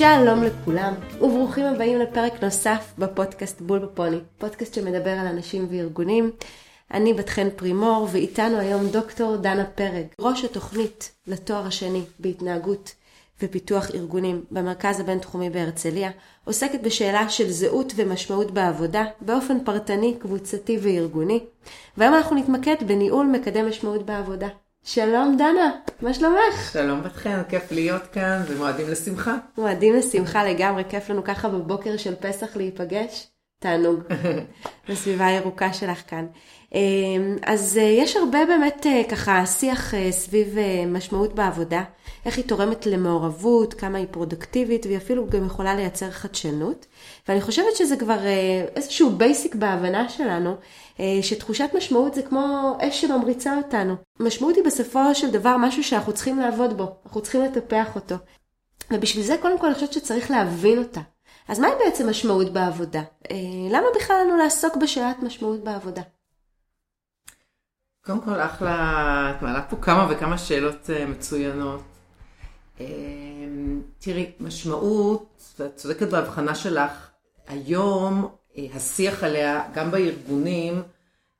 שלום לכולם, וברוכים הבאים לפרק נוסף בפודקאסט בול בפוני, פודקאסט שמדבר על אנשים וארגונים. אני בת חן פרימור, ואיתנו היום דוקטור דנה פרג, ראש התוכנית לתואר השני בהתנהגות ופיתוח ארגונים במרכז הבינתחומי בהרצליה, עוסקת בשאלה של זהות ומשמעות בעבודה באופן פרטני, קבוצתי וארגוני. והיום אנחנו נתמקד בניהול מקדם משמעות בעבודה. שלום דנה, מה שלומך? שלום בת חן, כיף להיות כאן ומועדים לשמחה. מועדים לשמחה לגמרי, כיף לנו ככה בבוקר של פסח להיפגש. תענוג, בסביבה הירוקה שלך כאן. אמ, אז אה, יש הרבה באמת אה, ככה שיח אה, סביב משמעות בעבודה, איך היא תורמת למעורבות, כמה היא פרודקטיבית, והיא אפילו גם יכולה לייצר חדשנות. ואני חושבת שזה כבר איזשהו basic בהבנה שלנו, שתחושת משמעות זה כמו אש שממריצה אותנו. משמעות היא בסופו של דבר משהו שאנחנו צריכים לעבוד בו, אנחנו צריכים לטפח אותו. ובשביל זה קודם כל אני חושבת שצריך להבין אותה. אז מהי בעצם משמעות בעבודה? למה בכלל לנו לעסוק בשאלת משמעות בעבודה? קודם כל, אחלה, את מעלה פה כמה וכמה שאלות אה, מצוינות. אה, תראי, משמעות, ואת צודקת בהבחנה שלך, היום אה, השיח עליה, גם בארגונים,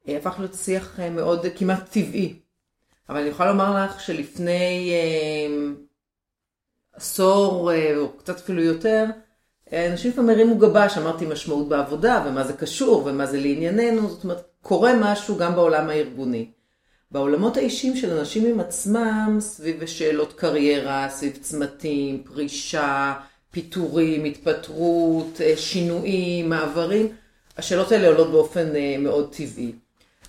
הפך להיות שיח מאוד כמעט טבעי. אבל אני יכולה לומר לך שלפני עשור, או קצת אפילו יותר, אנשים לפעמים הרימו גבה שאמרתי משמעות בעבודה, ומה זה קשור, ומה זה לענייננו, זאת אומרת, קורה משהו גם בעולם הארגוני. בעולמות האישיים של אנשים עם עצמם, סביב שאלות קריירה, סביב צמתים, פרישה, פיטורים, התפטרות, אה, שינויים, מעברים, השאלות האלה עולות באופן אה, מאוד טבעי.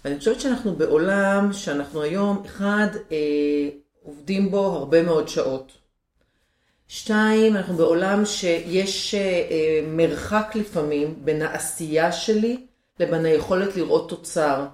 ואני חושבת שאנחנו בעולם שאנחנו היום, אחד, אה, עובדים בו הרבה מאוד שעות. שתיים, אנחנו בעולם שיש מרחק לפעמים בין העשייה שלי לבין היכולת לראות תוצר.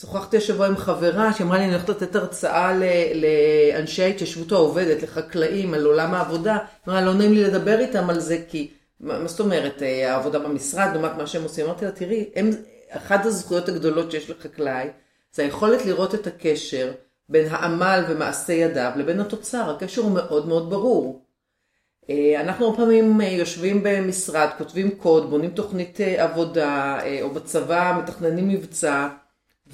שוחחתי השבוע עם חברה שאמרה לי, אני הולכת לתת הרצאה לאנשי ההתיישבות העובדת, לחקלאים, על עולם העבודה. אמרה, לא נעים לי לדבר איתם על זה, כי, מה זאת אומרת, אה, העבודה במשרד, לעומת מה שהם עושים. אמרתי לה, תראי, הם, אחת הזכויות הגדולות שיש לחקלאי, זה היכולת לראות את הקשר בין העמל ומעשה ידיו לבין התוצר. הקשר הוא מאוד מאוד ברור. אה, אנחנו הרבה פעמים אה, יושבים במשרד, כותבים קוד, בונים תוכנית עבודה, או בצבא מתכננים מבצע,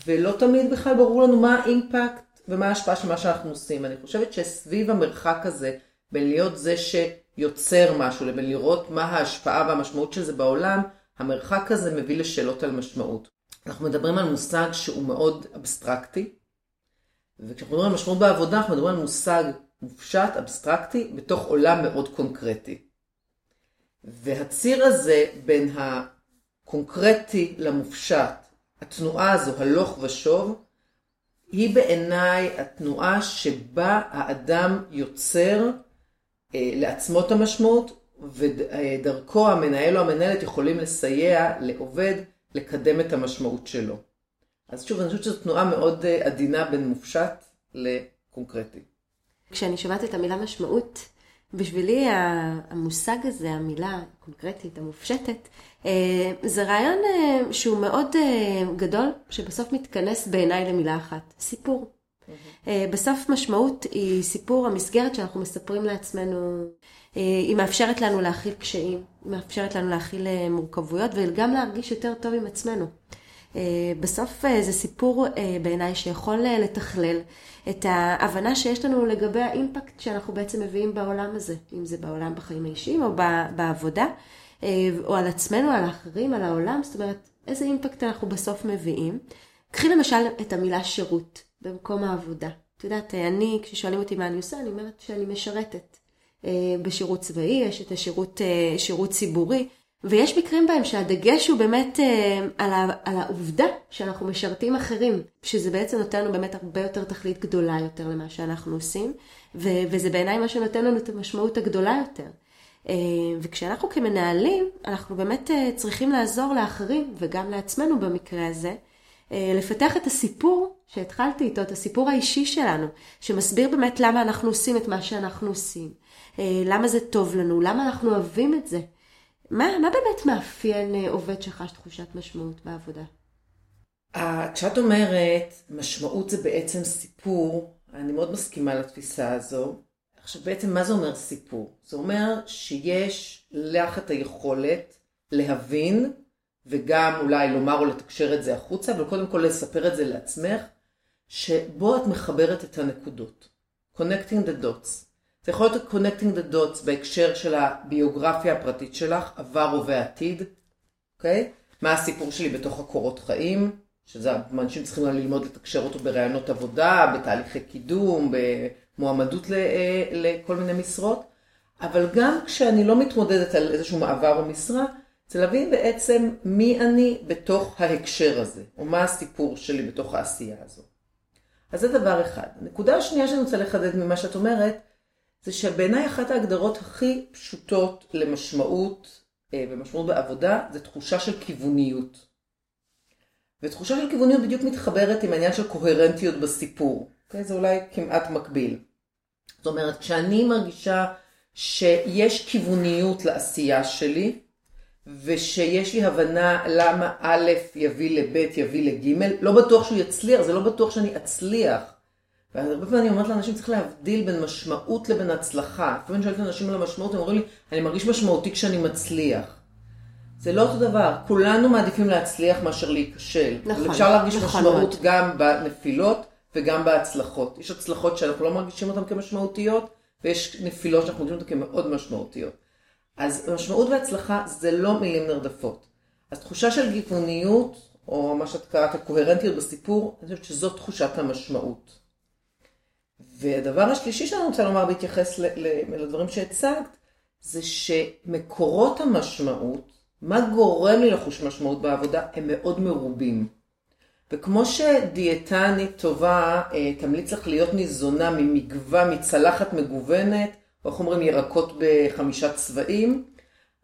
ולא תמיד בכלל ברור לנו מה האימפקט ומה ההשפעה של מה שאנחנו עושים. אני חושבת שסביב המרחק הזה, בין להיות זה שיוצר משהו, לבין לראות מה ההשפעה והמשמעות של זה בעולם, המרחק הזה מביא לשאלות על משמעות. אנחנו מדברים על מושג שהוא מאוד אבסטרקטי, וכשאנחנו מדברים על משמעות בעבודה, אנחנו מדברים על מושג מופשט, אבסטרקטי, בתוך עולם מאוד קונקרטי. והציר הזה בין הקונקרטי למופשט, התנועה הזו, הלוך ושוב, היא בעיניי התנועה שבה האדם יוצר אה, לעצמו את המשמעות, ודרכו המנהל או המנהלת יכולים לסייע לעובד לקדם את המשמעות שלו. אז שוב, אני חושבת שזו תנועה מאוד אה, עדינה בין מופשט לקונקרטי. כשאני שומעת את המילה משמעות, בשבילי המושג הזה, המילה הקונקרטית, המופשטת, אה, זה רעיון אה, שהוא מאוד אה, גדול, שבסוף מתכנס בעיניי למילה אחת, סיפור. בסוף משמעות היא סיפור, המסגרת שאנחנו מספרים לעצמנו, היא מאפשרת לנו להכיל קשיים, היא מאפשרת לנו להכיל מורכבויות וגם להרגיש יותר טוב עם עצמנו. בסוף זה סיפור בעיניי שיכול לתכלל את ההבנה שיש לנו לגבי האימפקט שאנחנו בעצם מביאים בעולם הזה, אם זה בעולם בחיים האישיים או בעבודה, אה, או על עצמנו, על האחרים, על העולם, זאת אומרת, איזה אימפקט אנחנו בסוף מביאים. קחי למשל את המילה שירות במקום העבודה. את יודעת, אני, כששואלים אותי מה אני עושה, אני אומרת שאני משרתת. אה, בשירות צבאי, יש את השירות אה, שירות ציבורי, ויש מקרים בהם שהדגש הוא באמת על, ה, על העובדה שאנחנו משרתים אחרים, שזה בעצם נותן לנו באמת הרבה יותר תכלית גדולה יותר למה שאנחנו עושים, וזה בעיניי מה שנותן לנו את המשמעות הגדולה יותר. אה, וכשאנחנו כמנהלים, אנחנו באמת אה, צריכים לעזור לאחרים, וגם לעצמנו במקרה הזה, אה, לפתח את הסיפור שהתחלתי איתו, את הסיפור האישי שלנו, שמסביר באמת למה אנחנו עושים את מה שאנחנו עושים, למה זה טוב לנו, למה אנחנו אוהבים את זה. מה, מה באמת מאפיין עובד שחש תחושת משמעות בעבודה? כשאת אומרת, משמעות זה בעצם סיפור, אני מאוד מסכימה לתפיסה הזו, עכשיו בעצם מה זה אומר סיפור? זה אומר שיש לך את היכולת להבין וגם אולי לומר או לתקשר את זה החוצה, אבל קודם כל לספר את זה לעצמך, שבו את מחברת את הנקודות. connecting the dots. זה יכול להיות connecting the dots בהקשר של הביוגרפיה הפרטית שלך, עבר הווה עתיד, אוקיי? מה הסיפור שלי בתוך הקורות חיים, שזה אנשים צריכים ללמוד לתקשר אותו בראיונות עבודה, בתהליכי קידום, במועמדות אה, לכל מיני משרות, אבל גם כשאני לא מתמודדת על איזשהו מעבר או משרה, זה להבין בעצם מי אני בתוך ההקשר הזה, או מה הסיפור שלי בתוך העשייה הזו. אז זה דבר אחד. הנקודה השנייה שאני רוצה לחדד ממה שאת אומרת, זה שבעיניי אחת ההגדרות הכי פשוטות למשמעות אה, ומשמעות בעבודה, זה תחושה של כיווניות. ותחושה של כיווניות בדיוק מתחברת עם העניין של קוהרנטיות בסיפור. Okay, אוקיי? זה אולי כמעט מקביל. זאת אומרת, כשאני מרגישה שיש כיווניות לעשייה שלי, ושיש לי הבנה למה א' יביא לב' יביא לג', לא בטוח שהוא יצליח, זה לא בטוח שאני אצליח. והרבה פעמים אני אומרת לאנשים, צריך להבדיל בין משמעות לבין הצלחה. לפעמים אני שואלת אנשים על המשמעות, הם אומרים לי, אני מרגיש משמעותי כשאני מצליח. זה לא אותו דבר, כולנו מעדיפים להצליח מאשר להיכשל. נכון, אפשר להרגיש נכון משמעות מאוד. גם בנפילות וגם בהצלחות. יש הצלחות שאנחנו לא מרגישים אותן כמשמעותיות, ויש נפילות שאנחנו מרגישים אותן כמאוד משמעותיות. אז משמעות והצלחה זה לא מילים נרדפות. אז תחושה של גיווניות, או מה שאת קראת הקוהרנטיות בסיפור, אני חושבת שזאת תחושת המשמעות. והדבר השלישי שאני רוצה לומר בהתייחס לדברים שהצגת, זה שמקורות המשמעות, מה גורם לי לחוש משמעות בעבודה, הם מאוד מרובים. וכמו שדיאטנית טובה אה, תמליץ לך להיות ניזונה ממגוון, מצלחת מגוונת, או איך אומרים ירקות בחמישה צבעים,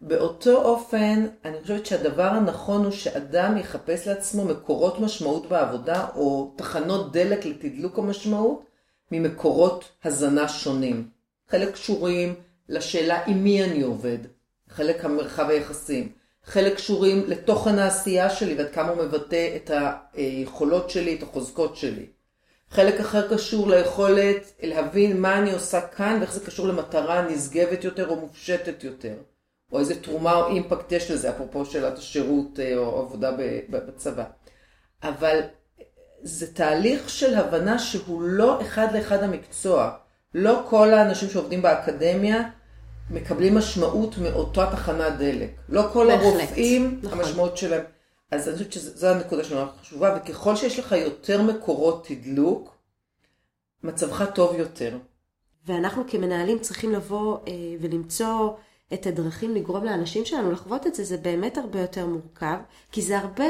באותו אופן, אני חושבת שהדבר הנכון הוא שאדם יחפש לעצמו מקורות משמעות בעבודה, או תחנות דלק לתדלוק המשמעות, ממקורות הזנה שונים. חלק קשורים לשאלה עם מי אני עובד, חלק המרחב היחסים. חלק קשורים לתוכן העשייה שלי ועד כמה הוא מבטא את היכולות שלי, את החוזקות שלי. חלק אחר קשור ליכולת להבין מה אני עושה כאן ואיך זה קשור למטרה נשגבת יותר או מופשטת יותר. או איזה תרומה או אימפקט יש לזה, אפרופו שאלת השירות אה, או עבודה בצבא. אבל זה תהליך של הבנה שהוא לא אחד לאחד המקצוע. לא כל האנשים שעובדים באקדמיה מקבלים משמעות מאותה תחנת דלק. לא כל בהחלט, הרופאים, נכון. המשמעות שלהם. אז אני חושבת שזו הנקודה שנורא חשובה, וככל שיש לך יותר מקורות תדלוק, מצבך טוב יותר. ואנחנו כמנהלים צריכים לבוא אה, ולמצוא את הדרכים לגרום לאנשים שלנו לחוות את זה, זה באמת הרבה יותר מורכב, כי זה הרבה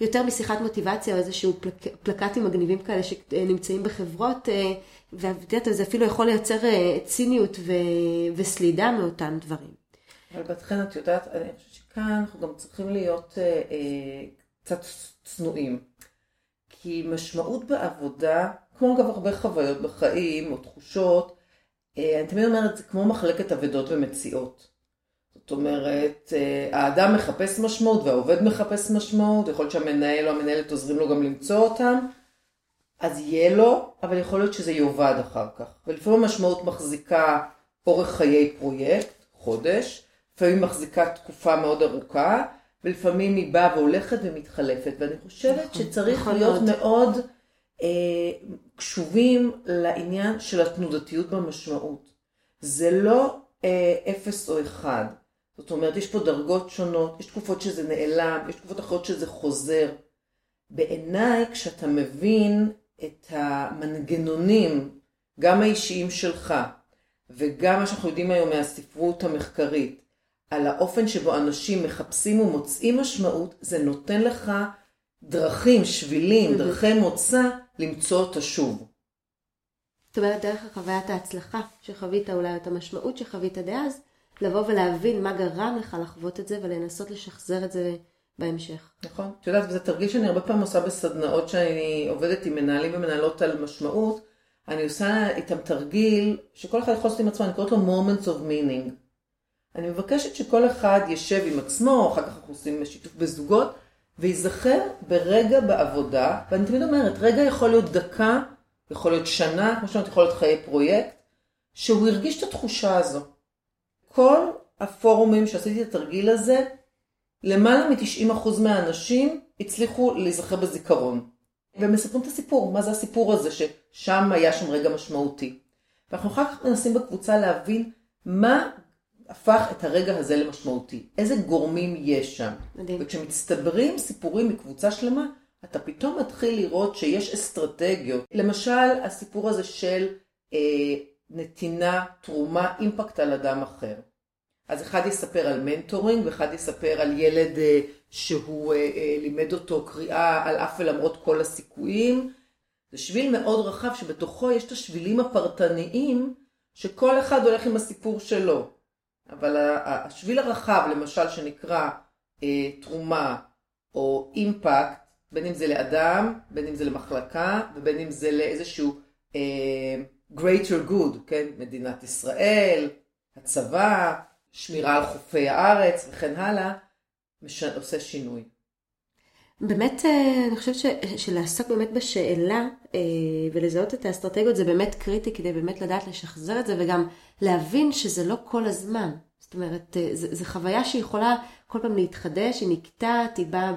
יותר משיחת מוטיבציה או איזשהו פלק, פלקטים מגניבים כאלה שנמצאים בחברות, אה, ואת יודעת, זה אפילו יכול לייצר אה, ציניות ו, וסלידה מאותם דברים. אבל בתכן את יודעת, אני חושבת שכאן אנחנו גם צריכים להיות אה, אה, קצת צנועים. כי משמעות בעבודה, כמו אגב הרבה חוויות בחיים או תחושות, אה, אני תמיד אומרת, זה כמו מחלקת אבדות ומציאות. זאת אומרת, אה, האדם מחפש משמעות והעובד מחפש משמעות, יכול להיות שהמנהל או המנהלת עוזרים לו גם למצוא אותם, אז יהיה לו, אבל יכול להיות שזה יאבד אחר כך. ולפעמים המשמעות מחזיקה אורך חיי פרויקט, חודש, לפעמים מחזיקה תקופה מאוד ארוכה, ולפעמים היא באה והולכת ומתחלפת. ואני חושבת נכון, שצריך נכון להיות מאוד, מאוד אה, קשובים לעניין של התנודתיות במשמעות. זה לא אה, אפס או אחד. זאת אומרת, יש פה דרגות שונות, יש תקופות שזה נעלם, יש תקופות אחרות שזה חוזר. בעיניי, כשאתה מבין את המנגנונים, גם האישיים שלך, וגם מה שאנחנו יודעים היום מהספרות המחקרית, על האופן שבו אנשים מחפשים ומוצאים משמעות, זה נותן לך דרכים, שבילים, דרכי מוצא, למצוא אותה שוב. זאת אומרת, דרך חוויית ההצלחה שחווית, אולי את המשמעות שחווית דאז, לבוא ולהבין מה גרם לך לחוות את זה ולנסות לשחזר את זה בהמשך. נכון. את יודעת, וזה תרגיל שאני הרבה פעמים עושה בסדנאות שאני עובדת עם מנהלים ומנהלות על משמעות. אני עושה איתם תרגיל שכל אחד יכול לעשות עם עצמו, אני קוראת לו moments of meaning. אני מבקשת שכל אחד ישב עם עצמו, אחר כך אנחנו עושים שיתוף בזוגות, וייזכר ברגע בעבודה, ואני תמיד אומרת, רגע יכול להיות דקה, יכול להיות שנה, כמו שאומרת, יכול להיות חיי פרויקט, שהוא הרגיש את התחושה הזו. כל הפורומים שעשיתי את התרגיל הזה, למעלה מ-90% מהאנשים הצליחו להיזכר בזיכרון. והם מספרים את הסיפור, מה זה הסיפור הזה, ששם היה שם רגע משמעותי. ואנחנו אחר כך מנסים בקבוצה להבין מה הפך את הרגע הזה למשמעותי, איזה גורמים יש שם. מדהים. וכשמצטברים סיפורים מקבוצה שלמה, אתה פתאום מתחיל לראות שיש אסטרטגיות. למשל, הסיפור הזה של אה, נתינה, תרומה, impact על אדם אחר. אז אחד יספר על mentoring, ואחד יספר על ילד אה, שהוא אה, אה, לימד אותו קריאה על אף ולמרות כל הסיכויים. זה שביל מאוד רחב שבתוכו יש את השבילים הפרטניים, שכל אחד הולך עם הסיפור שלו. אבל השביל הרחב, למשל, שנקרא אה, תרומה או impact, בין אם זה לאדם, בין אם זה למחלקה, ובין אם זה לאיזשהו אה, greater good, כן? מדינת ישראל, הצבא, שמירה על חופי הארץ וכן הלאה, מש... עושה שינוי. באמת, אה, אני חושבת ש, שלעסוק באמת בשאלה אה, ולזהות את האסטרטגיות זה באמת קריטי כדי באמת לדעת לשחזר את זה וגם להבין שזה לא כל הזמן. זאת אומרת, אה, זו חוויה שיכולה כל פעם להתחדש, היא נקטעת, היא באה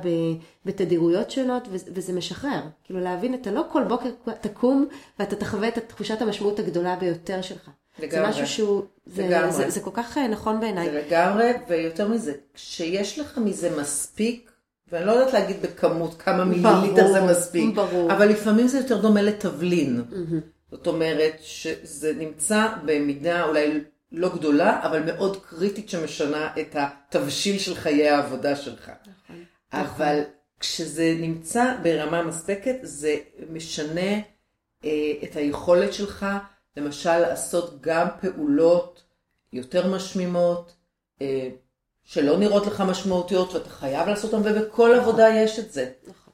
בתדירויות שונות וזה משחרר. כאילו להבין, אתה לא כל בוקר תקום ואתה תחווה את תחושת המשמעות הגדולה ביותר שלך. לגמרי. זה משהו שהוא, זה, זה, זה כל כך נכון בעיניי. זה לגמרי, ויותר מזה, כשיש לך מזה מספיק, ואני לא יודעת להגיד בכמות כמה מיליליטר זה מספיק, ברור. אבל לפעמים זה יותר דומה לתבלין. Mm-hmm. זאת אומרת שזה נמצא במידה אולי לא גדולה, אבל מאוד קריטית שמשנה את התבשיל של חיי העבודה שלך. נכון. אבל נכון. כשזה נמצא ברמה מספקת, זה משנה אה, את היכולת שלך, למשל לעשות גם פעולות יותר משמימות, אה, שלא נראות לך משמעותיות ואתה חייב לעשות אותן, ובכל נכון. עבודה יש את זה. נכון.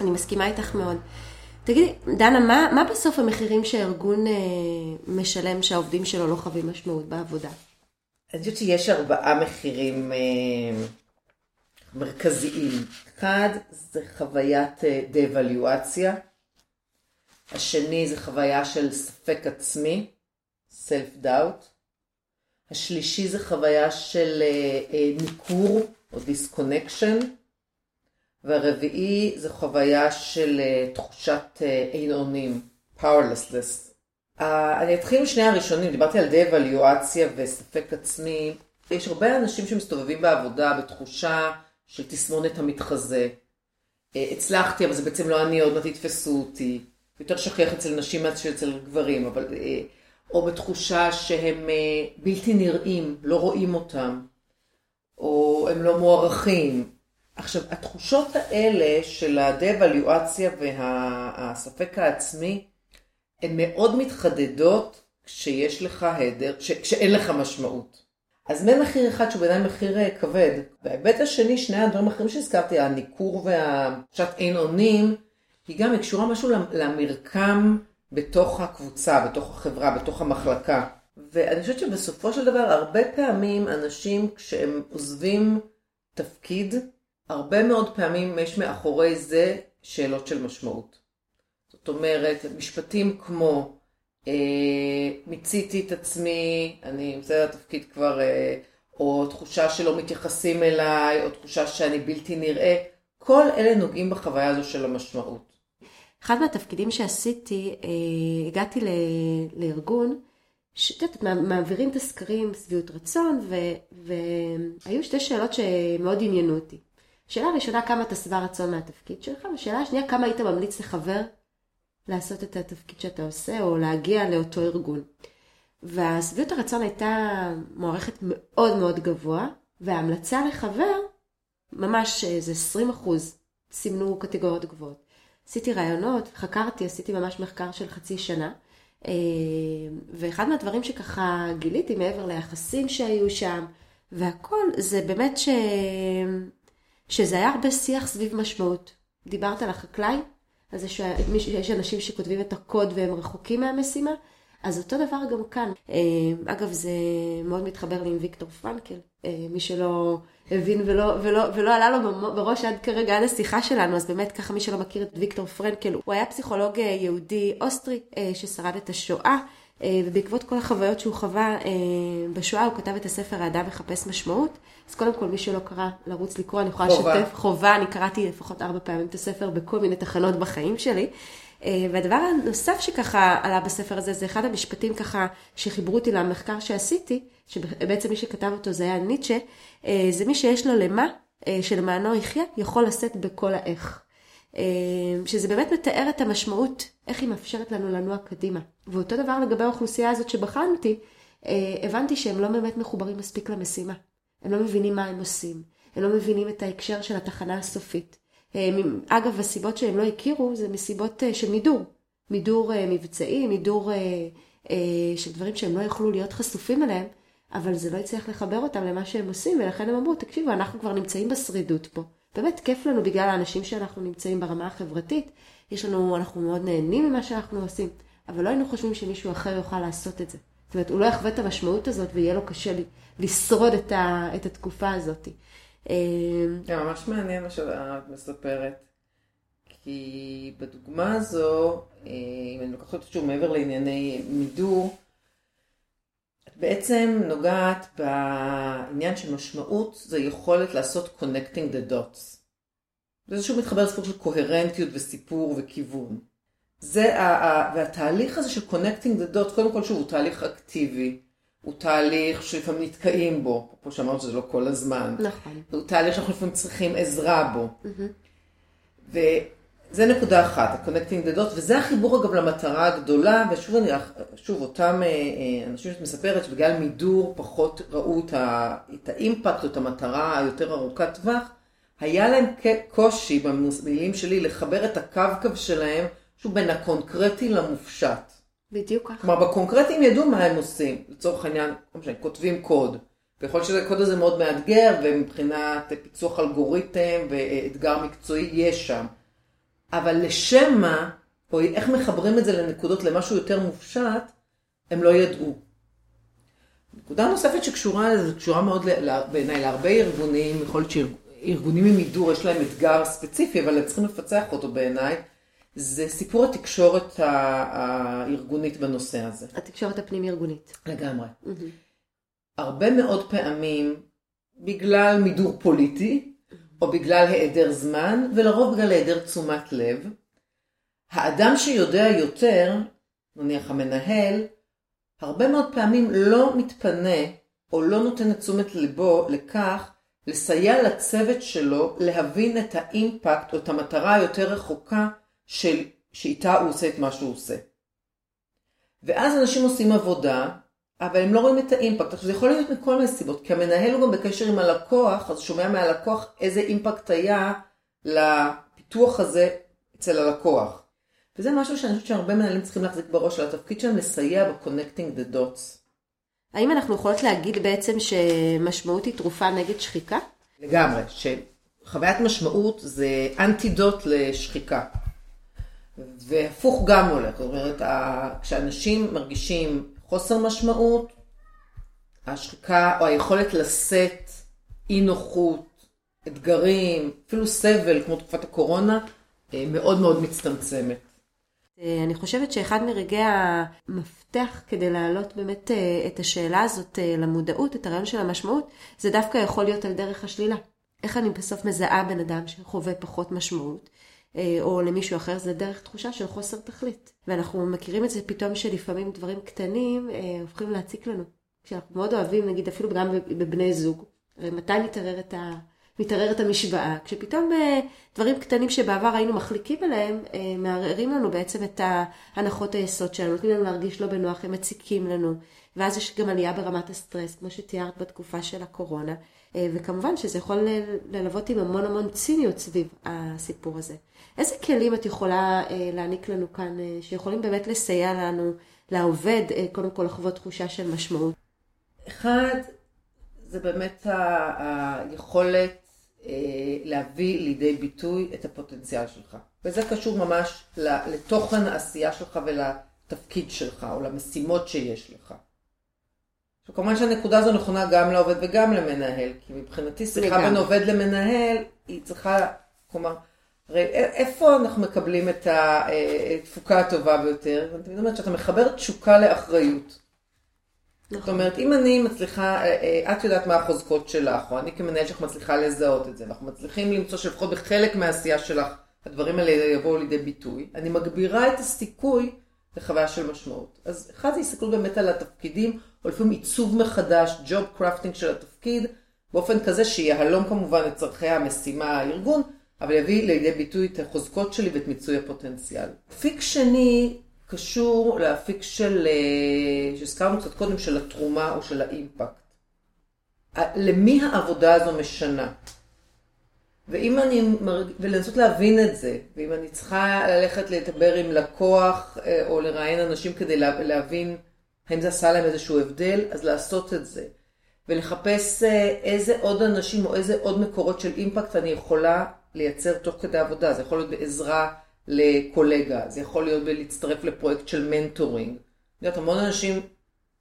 אני מסכימה איתך מאוד. תגידי, דנה, מה, מה בסוף המחירים שהארגון אה, משלם שהעובדים שלו לא חווים משמעות בעבודה? אני חושבת שיש ארבעה מחירים אה, מרכזיים. אחד זה חוויית אה, דאבליואציה. השני זה חוויה של ספק עצמי, self-doubt. השלישי זה חוויה של אה, אה, ניכור או disconnection. והרביעי זה חוויה של uh, תחושת uh, אין אונים, powerlessness. Uh, אני אתחיל עם שני הראשונים, דיברתי על דה-אבליואציה וספק עצמי. יש הרבה אנשים שמסתובבים בעבודה בתחושה של תסמונת המתחזה. Uh, הצלחתי, אבל זה בעצם לא אני, עוד מעט יתפסו אותי. יותר שכיח אצל נשים מאשר אצל גברים, אבל... Uh, או בתחושה שהם בלתי נראים, לא רואים אותם, או הם לא מוערכים, עכשיו, התחושות האלה של הדה-אבליואציה והספק העצמי, הן מאוד מתחדדות כשיש לך היעדר, כשאין לך משמעות. אז ממחיר אחד שהוא בעיניי מחיר אה, כבד, וההיבט השני, שני הדברים האחרים שהזכרתי, הניכור והתחושת אין אונים, היא גם קשורה משהו למרקם בתוך הקבוצה, בתוך החברה, בתוך המחלקה. ואני חושבת שבסופו של דבר, הרבה פעמים אנשים כשהם עוזבים תפקיד, הרבה מאוד פעמים יש מאחורי זה שאלות של משמעות. זאת אומרת, משפטים כמו אה, מיציתי את עצמי, אני בסדר התפקיד כבר, אה, או תחושה שלא מתייחסים אליי, או תחושה שאני בלתי נראה, כל אלה נוגעים בחוויה הזו של המשמעות. אחד מהתפקידים שעשיתי, אה, הגעתי ל, לארגון, שאת מעבירים את הסקרים שביעות רצון, ו, והיו שתי שאלות שמאוד עניינו אותי. שאלה ראשונה, כמה אתה שבע רצון מהתפקיד שלך, ושאלה השנייה, כמה היית ממליץ לחבר לעשות את התפקיד שאתה עושה, או להגיע לאותו ארגון. והשביעות הרצון הייתה מוערכת מאוד מאוד גבוה, וההמלצה לחבר, ממש איזה 20 אחוז, סימנו קטגוריות גבוהות. עשיתי רעיונות, חקרתי, עשיתי ממש מחקר של חצי שנה. אה, ואחד מהדברים שככה גיליתי מעבר ליחסים שהיו שם, והכל, זה באמת ש... שזה היה הרבה שיח סביב משמעות. דיברת על החקלאי, על זה שיש אנשים שכותבים את הקוד והם רחוקים מהמשימה, אז אותו דבר גם כאן. אה, אגב, זה מאוד מתחבר לי עם ויקטור פרנקל. אה, מי שלא הבין ולא, ולא, ולא עלה לו בראש עד כרגע, עד השיחה שלנו, אז באמת ככה מי שלא מכיר את ויקטור פרנקל, הוא היה פסיכולוג אה, יהודי אוסטרי ששרד את השואה. אה, ובעקבות כל החוויות שהוא חווה אה, בשואה, הוא כתב את הספר האדם מחפש משמעות. אז קודם כל, מי שלא קרא, לרוץ לקרוא, אני יכולה. לשתף, חובה, אני קראתי לפחות ארבע פעמים את הספר בכל מיני תחנות בחיים שלי. אה, והדבר הנוסף שככה עלה בספר הזה, זה אחד המשפטים ככה שחיברו אותי למחקר שעשיתי, שבעצם מי שכתב אותו זה היה ניטשה, זה מי שיש לו למה שלמענו יחיה, יכול לשאת בכל האיך. אה, שזה באמת מתאר את המשמעות, איך היא מאפשרת לנו לנוע קדימה. ואותו דבר לגבי האוכלוסייה הזאת שבחנתי, אה, הבנתי שהם לא באמת מחוברים מספיק למשימה. הם לא מבינים מה הם עושים, הם לא מבינים את ההקשר של התחנה הסופית. אה, אגב, הסיבות שהם לא הכירו זה מסיבות אה, של מידור. מידור מבצעי, מידור של דברים שהם לא יכלו להיות חשופים אליהם, אבל זה לא הצליח לחבר אותם למה שהם עושים, ולכן הם אמרו, תקשיבו, אנחנו כבר נמצאים בשרידות פה. באמת כיף לנו בגלל האנשים שאנחנו נמצאים ברמה החברתית. יש לנו, אנחנו מאוד נהנים ממה שאנחנו עושים, אבל לא היינו חושבים שמישהו אחר יוכל לעשות את זה. זאת אומרת, הוא לא יחווה את המשמעות הזאת ויהיה לו קשה לי, לשרוד את, ה, את התקופה הזאת. זה ממש מעניין מה שאת מספרת. כי בדוגמה הזו, אה, אם אני לוקחת אותה שוב מעבר לענייני מידור, בעצם נוגעת בעניין של משמעות, זה יכולת לעשות connecting the dots. זה שוב מתחבר לסיפור של קוהרנטיות וסיפור וכיוון. זה, ה- והתהליך הזה של connecting the dots, קודם כל שוב, הוא תהליך אקטיבי. הוא תהליך שלפעמים נתקעים בו, כמו שאמרת שזה לא כל הזמן. נכון. הוא תהליך שאנחנו לפעמים צריכים עזרה בו. וזה נקודה אחת, ה-connecting the dots, וזה החיבור אגב למטרה הגדולה, ושוב אני, שוב, אותם אה, אה, אנשים שאת מספרת שבגלל מידור פחות ראו את, ה, את האימפקט או את המטרה היותר ארוכת טווח, היה להם קושי במילים שלי לחבר את הקו-קו שלהם, שוב, בין הקונקרטי למופשט. בדיוק ככה. כלומר, בקונקרטי הם ידעו מה הם עושים. לצורך העניין, לא משנה, כותבים קוד. ויכול להיות שהקוד הזה מאוד מאתגר, ומבחינת פיצוח אלגוריתם ואתגר מקצועי יש שם. אבל לשם מה, או איך מחברים את זה לנקודות למשהו יותר מופשט, הם לא ידעו. נקודה נוספת שקשורה לזה, קשורה מאוד בעיניי להרבה ארגונים, יכול להיות שארגונים עם מידור יש להם אתגר ספציפי, אבל הם צריכים לפצח אותו בעיניי, זה סיפור התקשורת הארגונית בנושא הזה. התקשורת הפנים-ארגונית. לגמרי. הרבה מאוד פעמים, בגלל מידור פוליטי, או בגלל היעדר זמן, ולרוב בגלל היעדר תשומת לב, האדם שיודע יותר, נניח המנהל, הרבה מאוד פעמים לא מתפנה, או לא נותן את תשומת ליבו לכך, לסייע לצוות שלו להבין את האימפקט או את המטרה היותר רחוקה של, שאיתה הוא עושה את מה שהוא עושה. ואז אנשים עושים עבודה, אבל הם לא רואים את האימפקט. עכשיו, זה יכול להיות מכל מיני סיבות, כי המנהל הוא גם בקשר עם הלקוח, אז שומע מהלקוח איזה אימפקט היה לפיתוח הזה אצל הלקוח. וזה משהו שאני חושבת שהרבה מנהלים צריכים להחזיק בראש, על התפקיד שלהם לסייע ב-connecting the dots. האם אנחנו יכולות להגיד בעצם שמשמעות היא תרופה נגד שחיקה? לגמרי, שחוויית משמעות זה אנטידוט לשחיקה. והפוך גם הולך, זאת אומרת, כשאנשים מרגישים חוסר משמעות, השחיקה או היכולת לשאת אי נוחות, אתגרים, אפילו סבל, כמו תקופת הקורונה, אה, מאוד מאוד מצטמצמת. אה, אני חושבת שאחד מרגעי המפתח כדי להעלות באמת אה, את השאלה הזאת למודעות, את הרעיון של המשמעות, זה דווקא יכול להיות על דרך השלילה. איך אני בסוף מזהה בן אדם שחווה פחות משמעות, או למישהו אחר, זה דרך תחושה של חוסר תכלית. ואנחנו מכירים את זה פתאום שלפעמים דברים קטנים אה, הופכים להציק לנו. כשאנחנו מאוד אוהבים, נגיד אפילו גם בבני זוג, מתי מתערערת ה... מתערערת המשוואה, כשפתאום אה, דברים קטנים שבעבר היינו מחליקים עליהם, אה, מערערים לנו בעצם את הנחות היסוד שלנו, נותנים לנו להרגיש לא בנוח, הם מציקים לנו, ואז יש גם עלייה ברמת הסטרס, כמו שתיארת בתקופה של הקורונה, אה, וכמובן שזה יכול ללוות עם המון המון ציניות סביב הסיפור הזה. איזה כלים את יכולה אה, להעניק לנו כאן, אה, שיכולים באמת לסייע לנו, לעובד, אה, קודם כל לחוות תחושה של משמעות? אחד, זה באמת היכולת להביא לידי ביטוי את הפוטנציאל שלך. וזה קשור ממש לתוכן העשייה שלך ולתפקיד שלך, או למשימות שיש לך. עכשיו, כמובן שהנקודה הזו נכונה גם לעובד וגם למנהל, כי מבחינתי שיחה. בין עובד למנהל, היא צריכה, כלומר, הרי איפה אנחנו מקבלים את התפוקה הטובה ביותר? אני תמיד אומרת שאתה מחבר תשוקה לאחריות. נכון. זאת אומרת, אם אני מצליחה, את יודעת מה החוזקות שלך, או אני כמנהל שלך מצליחה לזהות את זה, ואנחנו מצליחים למצוא שלפחות בחלק מהעשייה שלך, הדברים האלה יבואו לידי ביטוי, אני מגבירה את הסיכוי לחוויה של משמעות. אז אחד זה הסתכלות באמת על התפקידים, או לפעמים עיצוב מחדש, job crafting של התפקיד, באופן כזה שיהלום כמובן את צורכי המשימה הארגון, אבל יביא לידי ביטוי את החוזקות שלי ואת מיצוי הפוטנציאל. אפיק שני קשור לאפיק של, אה, שהזכרנו קצת קודם, של התרומה או של האימפקט. למי העבודה הזו משנה? ואם אני, מרג... ולנסות להבין את זה, ואם אני צריכה ללכת לדבר עם לקוח אה, או לראיין אנשים כדי להבין האם זה עשה להם איזשהו הבדל, אז לעשות את זה. ולחפש אה, איזה עוד אנשים או איזה עוד מקורות של אימפקט אני יכולה לייצר תוך כדי עבודה. זה יכול להיות בעזרה לקולגה, זה יכול להיות בלהצטרף לפרויקט של mentoring. את יודעת, המון אנשים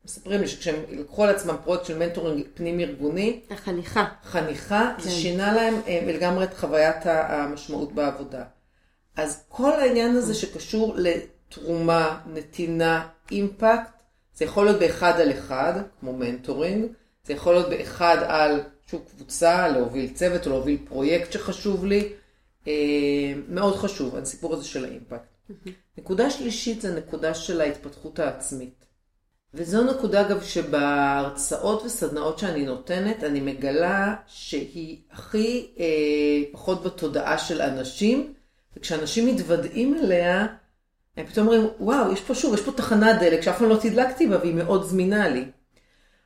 מספרים לי שכשהם לקחו על עצמם פרויקט של mentoring פנים ארגוני, החניכה. חניכה, כן. זה שינה להם אה, לגמרי את חוויית המשמעות בעבודה. אז כל העניין הזה שקשור לתרומה, נתינה, impact, זה יכול להיות באחד על אחד, כמו mentoring, זה יכול להיות באחד על שוב קבוצה, להוביל צוות או להוביל פרויקט שחשוב לי. אה, מאוד חשוב, הסיפור הזה של האימפקט. Mm-hmm. נקודה שלישית זה נקודה של ההתפתחות העצמית. וזו נקודה אגב שבהרצאות וסדנאות שאני נותנת, אני מגלה שהיא הכי אה, פחות בתודעה של אנשים, וכשאנשים מתוודעים אליה, הם פתאום אומרים, וואו, יש פה שוב, יש פה תחנת דלק שאף פעם לא תדלקתי בה והיא מאוד זמינה לי.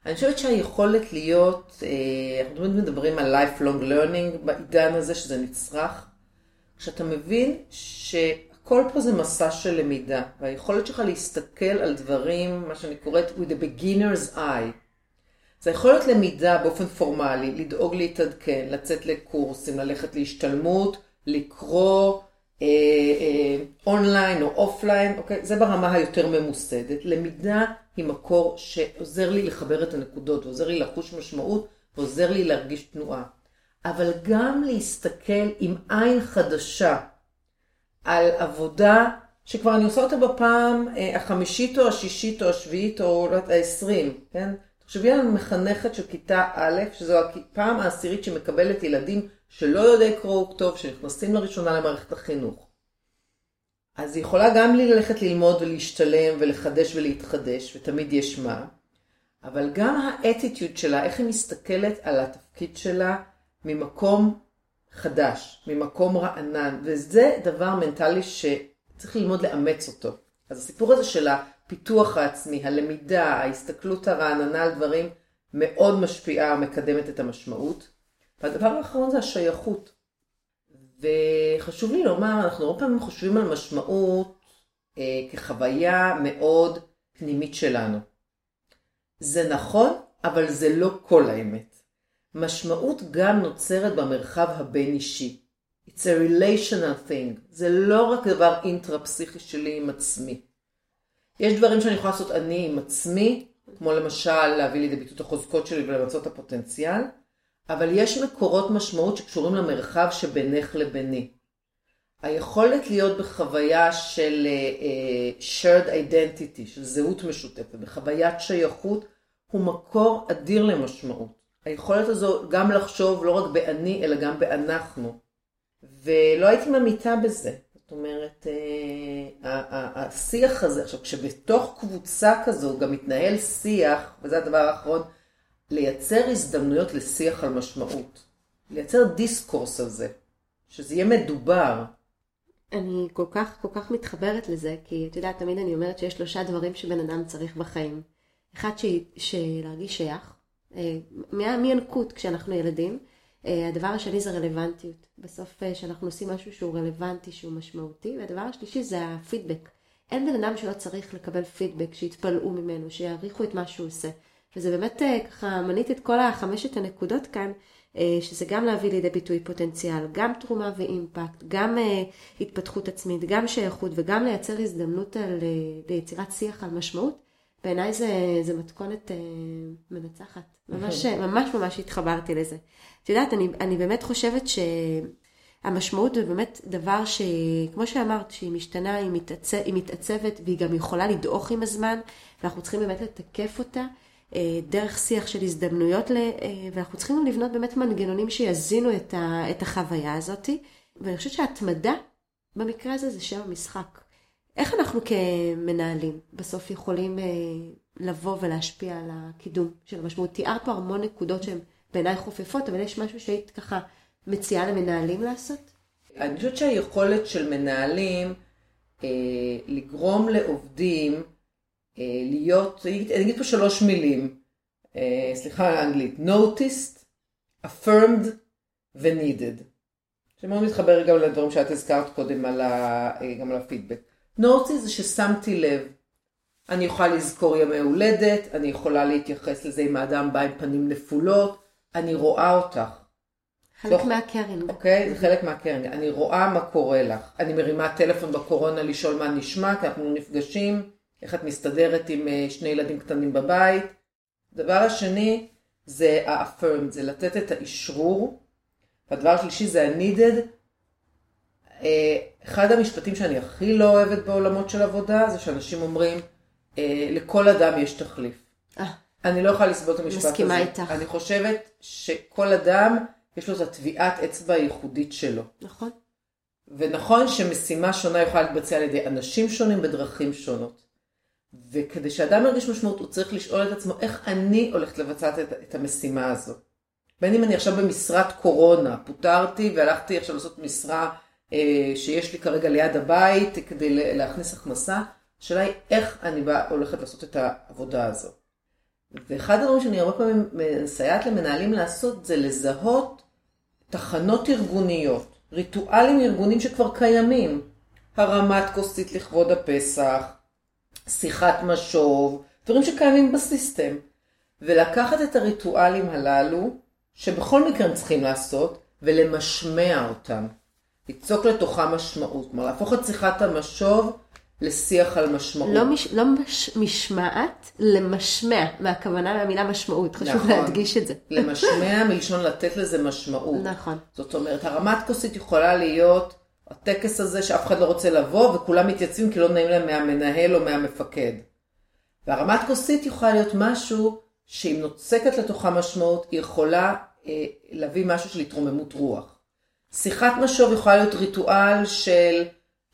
אני חושבת שהיכולת להיות, אה, אנחנו תמיד מדברים על lifelong learning בעידן הזה, שזה נצרך, כשאתה מבין שהכל פה זה מסע של למידה, והיכולת שלך להסתכל על דברים, מה שאני קוראת with a beginner's eye. זה יכול להיות למידה באופן פורמלי, לדאוג להתעדכן, לצאת לקורסים, ללכת להשתלמות, לקרוא אה, אה, אונליין או offline, אוקיי? זה ברמה היותר ממוסדת. למידה היא מקור שעוזר לי לחבר את הנקודות, ועוזר לי לחוש משמעות, ועוזר לי להרגיש תנועה. אבל גם להסתכל עם עין חדשה על עבודה שכבר אני עושה אותה בפעם אה, החמישית או השישית או השביעית או לא העשרים, כן? תחשבי על מחנכת של כיתה א', שזו הפעם העשירית שמקבלת ילדים שלא יודעי קרוא וכתוב, שנכנסים לראשונה למערכת החינוך. אז היא יכולה גם ללכת ללמוד ולהשתלם ולחדש ולהתחדש, ותמיד יש מה, אבל גם האטיטיוד שלה, איך היא מסתכלת על התפקיד שלה ממקום חדש, ממקום רענן, וזה דבר מנטלי שצריך ללמוד לאמץ אותו. אז הסיפור הזה של הפיתוח העצמי, הלמידה, ההסתכלות הרעננה על דברים, מאוד משפיעה ומקדמת את המשמעות. והדבר האחרון זה השייכות. וחשוב לי לומר, אנחנו הרבה פעמים חושבים על משמעות אה, כחוויה מאוד פנימית שלנו. זה נכון, אבל זה לא כל האמת. משמעות גם נוצרת במרחב הבין-אישי. It's a relational thing. זה לא רק דבר אינטרפסיכי שלי עם עצמי. יש דברים שאני יכולה לעשות אני עם עצמי, כמו למשל להביא לידי ביטוי את החוזקות שלי ולמצוא את הפוטנציאל, אבל יש מקורות משמעות שקשורים למרחב שבינך לביני. היכולת להיות בחוויה של uh, shared identity, של זהות משותפת, בחוויית שייכות, הוא מקור אדיר למשמעות. היכולת הזו גם לחשוב לא רק באני, אלא גם באנחנו. ולא הייתי ממיתה בזה. זאת אומרת, אה, השיח הזה, עכשיו כשבתוך קבוצה כזו גם מתנהל שיח, וזה הדבר האחרון, לייצר הזדמנויות לשיח על משמעות. לייצר דיסקורס על זה, שזה יהיה מדובר. אני כל כך כל כך מתחברת לזה, כי את יודעת, תמיד אני אומרת שיש שלושה דברים שבן אדם צריך בחיים. אחד, שלהרגיש שייך, אה, מינקות כשאנחנו ילדים. אה, הדבר השני זה רלוונטיות. בסוף אה, שאנחנו עושים משהו שהוא רלוונטי, שהוא משמעותי. והדבר השלישי זה הפידבק. אין בן אדם שלא צריך לקבל פידבק, שיתפלאו ממנו, שיעריכו את מה שהוא עושה. וזה באמת ככה, מניתי את כל החמשת הנקודות כאן, שזה גם להביא לידי ביטוי פוטנציאל, גם תרומה ואימפקט, גם התפתחות עצמית, גם שייכות וגם לייצר הזדמנות על, ליצירת שיח על משמעות. בעיניי זה, זה מתכונת אה, מנצחת. ממש, ממש ממש התחברתי לזה. את יודעת, אני, אני באמת חושבת המשמעות זה באמת דבר שכמו שאמרת, שהיא משתנה, היא, מתעצב, היא מתעצבת והיא גם יכולה לדעוך עם הזמן, ואנחנו צריכים באמת לתקף אותה אה, דרך שיח של הזדמנויות, אה, ואנחנו צריכים לבנות באמת מנגנונים שיזינו את, החוויה הזאת. ואני חושבת שההתמדה במקרה הזה זה שם המשחק. איך אנחנו כמנהלים בסוף יכולים אה, לבוא ולהשפיע על הקידום של המשמעות? תיארת פה המון נקודות שהן בעיניי חופפות, אבל יש משהו שהיית ככה מציעה למנהלים לעשות? אני חושבת שהיכולת של מנהלים אה, לגרום לעובדים אה, להיות, אני אגיד פה שלוש מילים, אה, סליחה על האנגלית, noticed, affirmed ו-needed. שמאוד מתחבר גם לדברים שאת הזכרת קודם על ה, אה, גם על הפידבק. noticed זה ששמתי לב. אני יכולה לזכור ימי הולדת, אני יכולה להתייחס לזה אם האדם בא עם פנים נפולות, אני רואה אותך. חלק תוך... מהקרינג. אוקיי, זה חלק מהקרינג. אני רואה מה קורה לך. אני מרימה טלפון בקורונה לשאול מה נשמע, כי אנחנו נפגשים, איך את מסתדרת עם אה, שני ילדים קטנים בבית. הדבר השני זה ה-affirmed, זה לתת את האשרור. והדבר השלישי זה ה-needed. אה, אחד המשפטים שאני הכי לא אוהבת בעולמות של עבודה, זה שאנשים אומרים, אה, לכל אדם יש תחליף. אני לא יכולה לסבול את המשפט הזה. מסכימה איתך. אני חושבת שכל אדם... יש לו את הטביעת אצבע הייחודית שלו. נכון. ונכון שמשימה שונה יכולה להתבצע על ידי אנשים שונים בדרכים שונות. וכדי שאדם ירגיש משמעות, הוא צריך לשאול את עצמו, איך אני הולכת לבצע את, את המשימה הזו. בין אם אני עכשיו במשרת קורונה, פוטרתי והלכתי עכשיו לעשות משרה אה, שיש לי כרגע ליד הבית כדי להכניס הכנסה, השאלה היא איך אני בא, הולכת לעשות את העבודה הזו. ואחד הדברים שאני הרבה פעמים מסייעת למנהלים לעשות זה לזהות תחנות ארגוניות, ריטואלים ארגונים שכבר קיימים, הרמת כוסית לכבוד הפסח, שיחת משוב, דברים שקיימים בסיסטם, ולקחת את הריטואלים הללו, שבכל מקרה הם צריכים לעשות, ולמשמע אותם. ליצוק לתוכה משמעות, כלומר להפוך את שיחת המשוב לשיח על משמעות. לא, מש, לא מש, משמעת, למשמע, מהכוונה מהמילה משמעות, חשוב נכון. להדגיש את זה. למשמע מלשון לתת לזה משמעות. נכון. זאת אומרת, הרמת כוסית יכולה להיות הטקס הזה שאף אחד לא רוצה לבוא וכולם מתייצבים כי לא נעים להם מהמנהל או מהמפקד. והרמת כוסית יכולה להיות משהו שאם נוצקת לתוכה משמעות, היא יכולה אה, להביא משהו של התרוממות רוח. שיחת משוב יכולה להיות ריטואל של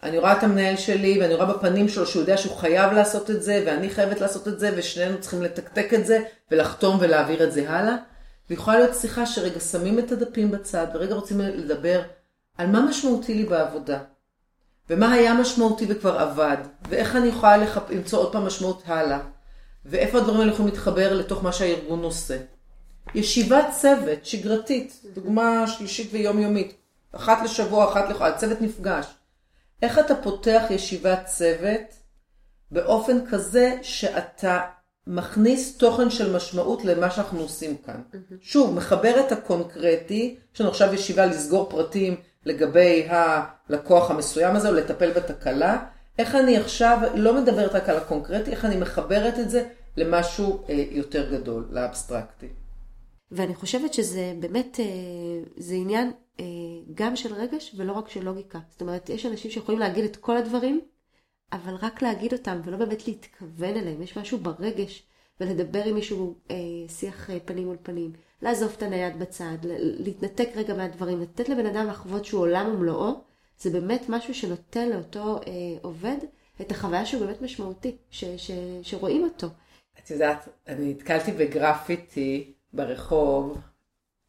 אני רואה את המנהל שלי ואני רואה בפנים שלו שהוא יודע שהוא חייב לעשות את זה ואני חייבת לעשות את זה ושנינו צריכים לתקתק את זה ולחתום ולהעביר את זה הלאה. ויכולה להיות שיחה שרגע שמים את הדפים בצד ורגע רוצים לדבר על מה משמעותי לי בעבודה. ומה היה משמעותי וכבר עבד, ואיך אני יכולה לחפ... למצוא עוד פעם משמעות הלאה, ואיפה הדברים האלה יכולים להתחבר לתוך מה שהארגון עושה. ישיבת צוות שגרתית, דוגמה שלישית ויומיומית, אחת לשבוע, אחת לחודש, הצוות נפגש. איך אתה פותח ישיבת צוות באופן כזה שאתה מכניס תוכן של משמעות למה שאנחנו עושים כאן. Mm-hmm. שוב, מחבר את הקונקרטי, יש לנו עכשיו ישיבה לסגור פרטים לגבי הלקוח המסוים הזה או לטפל בתקלה, איך אני עכשיו לא מדברת רק על הקונקרטי, איך אני מחברת את זה למשהו אה, יותר גדול, לאבסטרקטי. ואני חושבת שזה באמת, אה, זה עניין אה, גם של רגש ולא רק של לוגיקה. זאת אומרת, יש אנשים שיכולים להגיד את כל הדברים, אבל רק להגיד אותם ולא באמת להתכוון אליהם. יש משהו ברגש, ולדבר עם מישהו אה, שיח אה, פנים מול פנים, לעזוב את הנייד בצד, להתנתק רגע מהדברים, לתת לבן אדם לחוות שהוא עולם ומלואו, זה באמת משהו שנותן לאותו אה, עובד את החוויה שהוא באמת משמעותי, ש, ש, שרואים אותו. את יודעת, אני נתקלתי בגרפיטי ברחוב,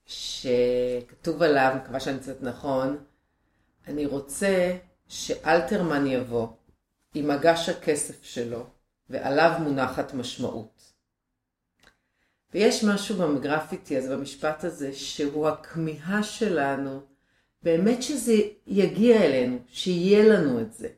שכתוב עליו, מקווה שאני נמצאת נכון, אני רוצה שאלתרמן יבוא עם מגש הכסף שלו, ועליו מונחת משמעות. ויש משהו בגרפיטי הזה, במשפט הזה, שהוא הכמיהה שלנו, באמת שזה יגיע אלינו, שיהיה לנו את זה.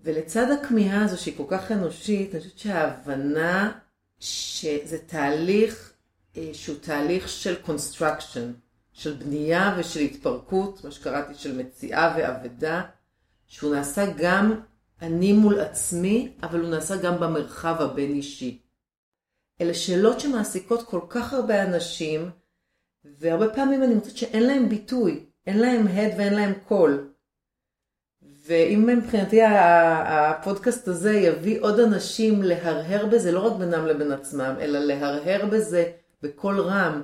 ולצד הכמיהה הזו, שהיא כל כך אנושית, אני חושבת שההבנה שזה תהליך אה, שהוא תהליך של construction, של בנייה ושל התפרקות, מה שקראתי של מציאה ואבדה, שהוא נעשה גם אני מול עצמי, אבל הוא נעשה גם במרחב הבין אישי. אלה שאלות שמעסיקות כל כך הרבה אנשים, והרבה פעמים אני מוצאת שאין להם ביטוי. אין להם הד ואין להם קול. ואם מבחינתי הפודקאסט הזה יביא עוד אנשים להרהר בזה, לא רק בינם לבין עצמם, אלא להרהר בזה בקול רם,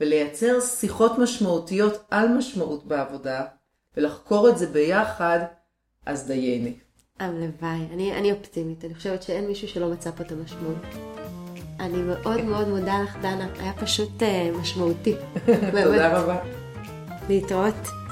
ולייצר שיחות משמעותיות על משמעות בעבודה, ולחקור את זה ביחד, אז דייני. הלוואי, אני, אני אופטימית, אני חושבת שאין מישהו שלא מצא פה את המשמעות. אני מאוד מאוד מודה לך, דנה, היה פשוט uh, משמעותי. תודה רבה. להתראות.